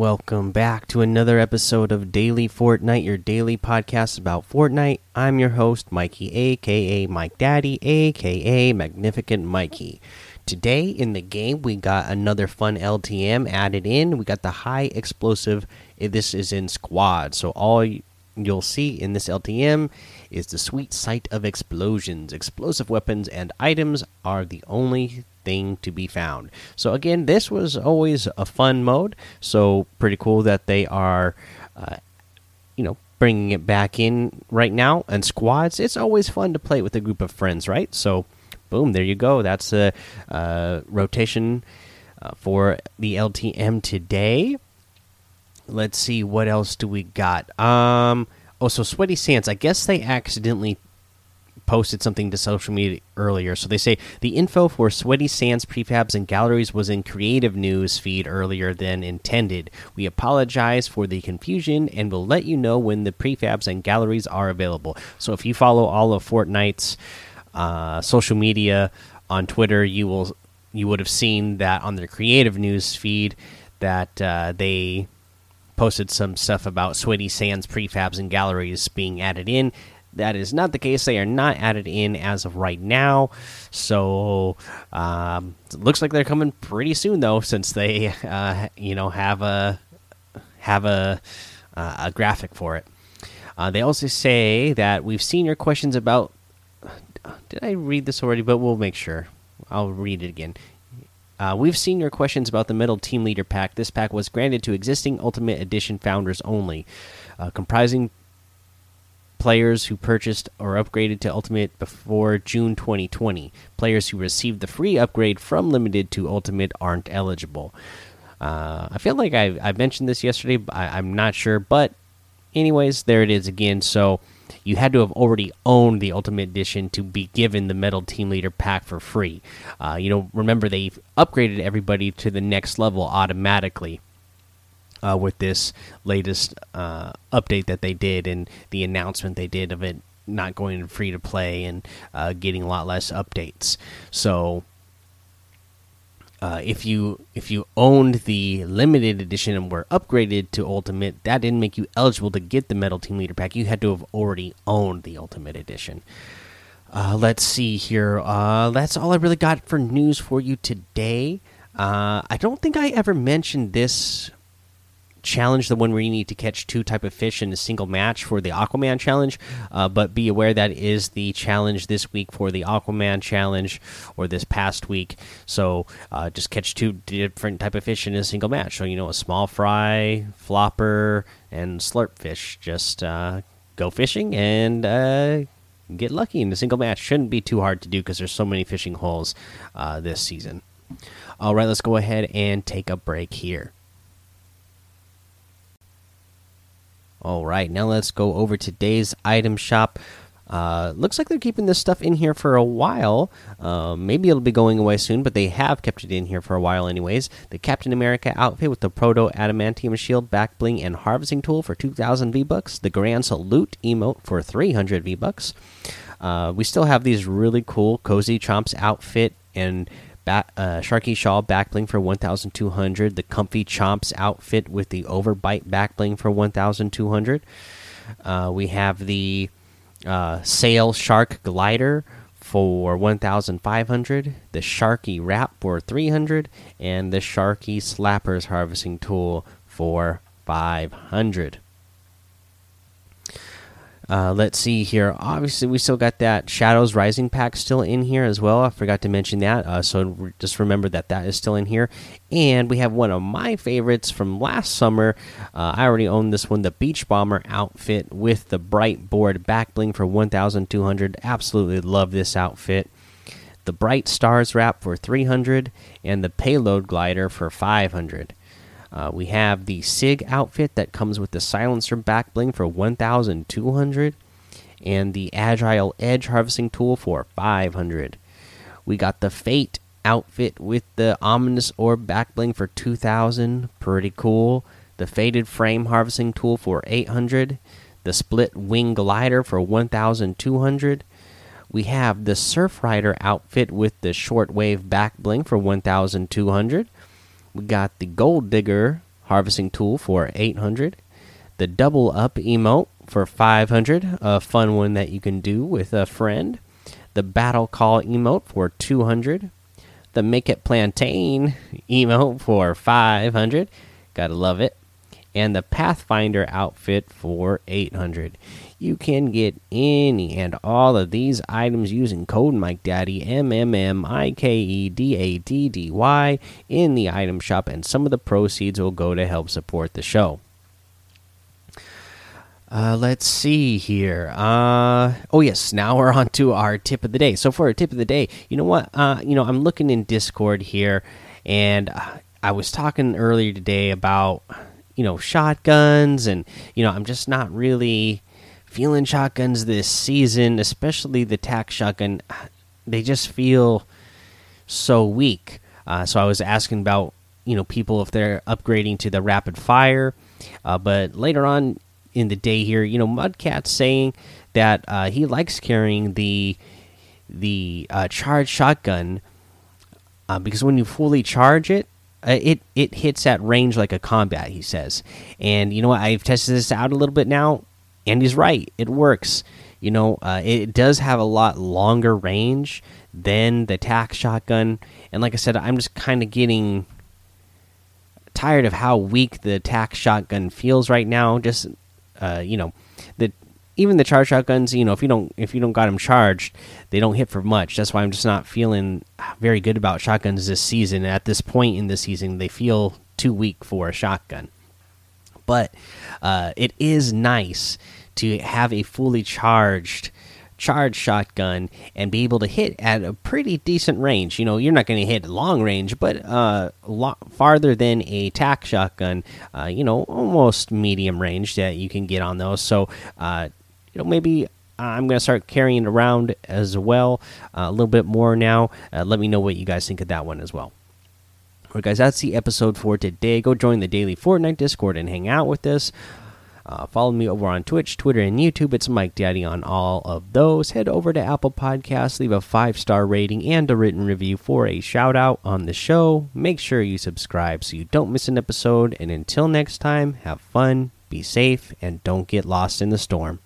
welcome back to another episode of Daily Fortnite, your daily podcast about Fortnite. I'm your host, Mikey, aka Mike Daddy, aka Magnificent Mikey. Today in the game, we got another fun LTM added in. We got the high explosive. This is in squad, so all you'll see in this LTM is the sweet sight of explosions. Explosive weapons and items are the only thing to be found. So again, this was always a fun mode. So pretty cool that they are, uh, you know, bringing it back in right now. And squads, it's always fun to play with a group of friends, right? So, boom, there you go. That's a uh, rotation uh, for the LTM today. Let's see what else do we got. Um, oh, so Sweaty Sands. I guess they accidentally posted something to social media earlier. So they say the info for Sweaty Sands prefabs and galleries was in creative news feed earlier than intended. We apologize for the confusion and will let you know when the prefabs and galleries are available. So if you follow all of Fortnite's uh, social media on Twitter, you will you would have seen that on their creative news feed that uh, they posted some stuff about Sweaty Sands prefabs and galleries being added in. That is not the case. They are not added in as of right now. So um, it looks like they're coming pretty soon, though, since they uh, you know have a have a uh, a graphic for it. Uh, they also say that we've seen your questions about. Did I read this already? But we'll make sure. I'll read it again. Uh, we've seen your questions about the Metal Team Leader pack. This pack was granted to existing Ultimate Edition founders only, uh, comprising players who purchased or upgraded to Ultimate before June 2020. Players who received the free upgrade from Limited to Ultimate aren't eligible. Uh, I feel like I, I mentioned this yesterday, but I, I'm not sure. But, anyways, there it is again. So, you had to have already owned the Ultimate Edition to be given the Metal Team Leader pack for free. Uh, you know, remember they upgraded everybody to the next level automatically uh, with this latest uh, update that they did and the announcement they did of it not going free to play and uh, getting a lot less updates. So. Uh, if you if you owned the limited edition and were upgraded to ultimate, that didn't make you eligible to get the metal team leader pack. You had to have already owned the ultimate edition. Uh, let's see here. Uh, that's all I really got for news for you today. Uh, I don't think I ever mentioned this challenge, the one where you need to catch two type of fish in a single match for the Aquaman challenge. Uh, but be aware that is the challenge this week for the Aquaman challenge, or this past week. So uh, just catch two different type of fish in a single match. So you know a small fry, flopper, and slurp fish. Just uh, go fishing and uh, get lucky in a single match. Shouldn't be too hard to do because there's so many fishing holes uh, this season. All right, let's go ahead and take a break here. All right, now let's go over today's item shop. Uh, looks like they're keeping this stuff in here for a while. Uh, maybe it'll be going away soon, but they have kept it in here for a while, anyways. The Captain America outfit with the Proto Adamantium Shield, back bling, and harvesting tool for 2,000 V bucks. The Grand Salute emote for 300 V bucks. Uh, we still have these really cool Cozy Chomps outfit and uh, Sharky Shawl back bling for 1,200. The Comfy Chomps outfit with the Overbite back bling for 1,200. Uh, we have the uh, Sail Shark Glider for 1,500. The Sharky Wrap for 300. And the Sharky Slappers Harvesting Tool for 500. Uh, let's see here. Obviously, we still got that Shadows Rising pack still in here as well. I forgot to mention that. Uh, so just remember that that is still in here. And we have one of my favorites from last summer. Uh, I already own this one, the Beach Bomber outfit with the Bright Board back bling for 1,200. Absolutely love this outfit. The Bright Stars wrap for 300 and the Payload Glider for 500. Uh, we have the SIG outfit that comes with the silencer back bling for 1,200 and the Agile Edge harvesting tool for 500. We got the Fate outfit with the ominous orb back bling for 2,000. Pretty cool. The Faded Frame harvesting tool for 800. The Split Wing glider for 1,200. We have the Surf Rider outfit with the Shortwave back bling for 1,200. We got the Gold Digger harvesting tool for 800, the double up emote for 500, a fun one that you can do with a friend, the battle call emote for 200, the make it plantain emote for 500, gotta love it, and the Pathfinder outfit for 800. You can get any and all of these items using code MikeDaddy M M M I K E D A D D Y in the item shop, and some of the proceeds will go to help support the show. Uh, let's see here. Uh, oh yes, now we're on to our tip of the day. So for our tip of the day, you know what? Uh, you know, I'm looking in Discord here, and I was talking earlier today about you know shotguns, and you know I'm just not really feeling shotguns this season, especially the tac shotgun. They just feel so weak. Uh, so I was asking about you know people if they're upgrading to the rapid fire, uh, but later on in the day here, you know Mudcat's saying that uh, he likes carrying the the uh, charged shotgun uh, because when you fully charge it, uh, it it hits at range like a combat. He says, and you know what? I've tested this out a little bit now and he's right. It works. You know, uh, it does have a lot longer range than the tac shotgun, and like I said, I'm just kind of getting tired of how weak the tac shotgun feels right now. Just uh, you know, even the charge shotguns, you know, if you don't if you don't got them charged, they don't hit for much. That's why I'm just not feeling very good about shotguns this season. At this point in the season, they feel too weak for a shotgun. But uh, it is nice to have a fully charged charge shotgun and be able to hit at a pretty decent range. You know, you're not going to hit long range, but uh, farther than a tac shotgun. Uh, you know, almost medium range that you can get on those. So, uh, you know, maybe I'm going to start carrying around as well uh, a little bit more now. Uh, let me know what you guys think of that one as well. All right, guys, that's the episode for today. Go join the daily Fortnite Discord and hang out with us. Uh, follow me over on Twitch, Twitter, and YouTube. It's Mike Daddy on all of those. Head over to Apple Podcasts, leave a five star rating and a written review for a shout out on the show. Make sure you subscribe so you don't miss an episode. And until next time, have fun, be safe, and don't get lost in the storm.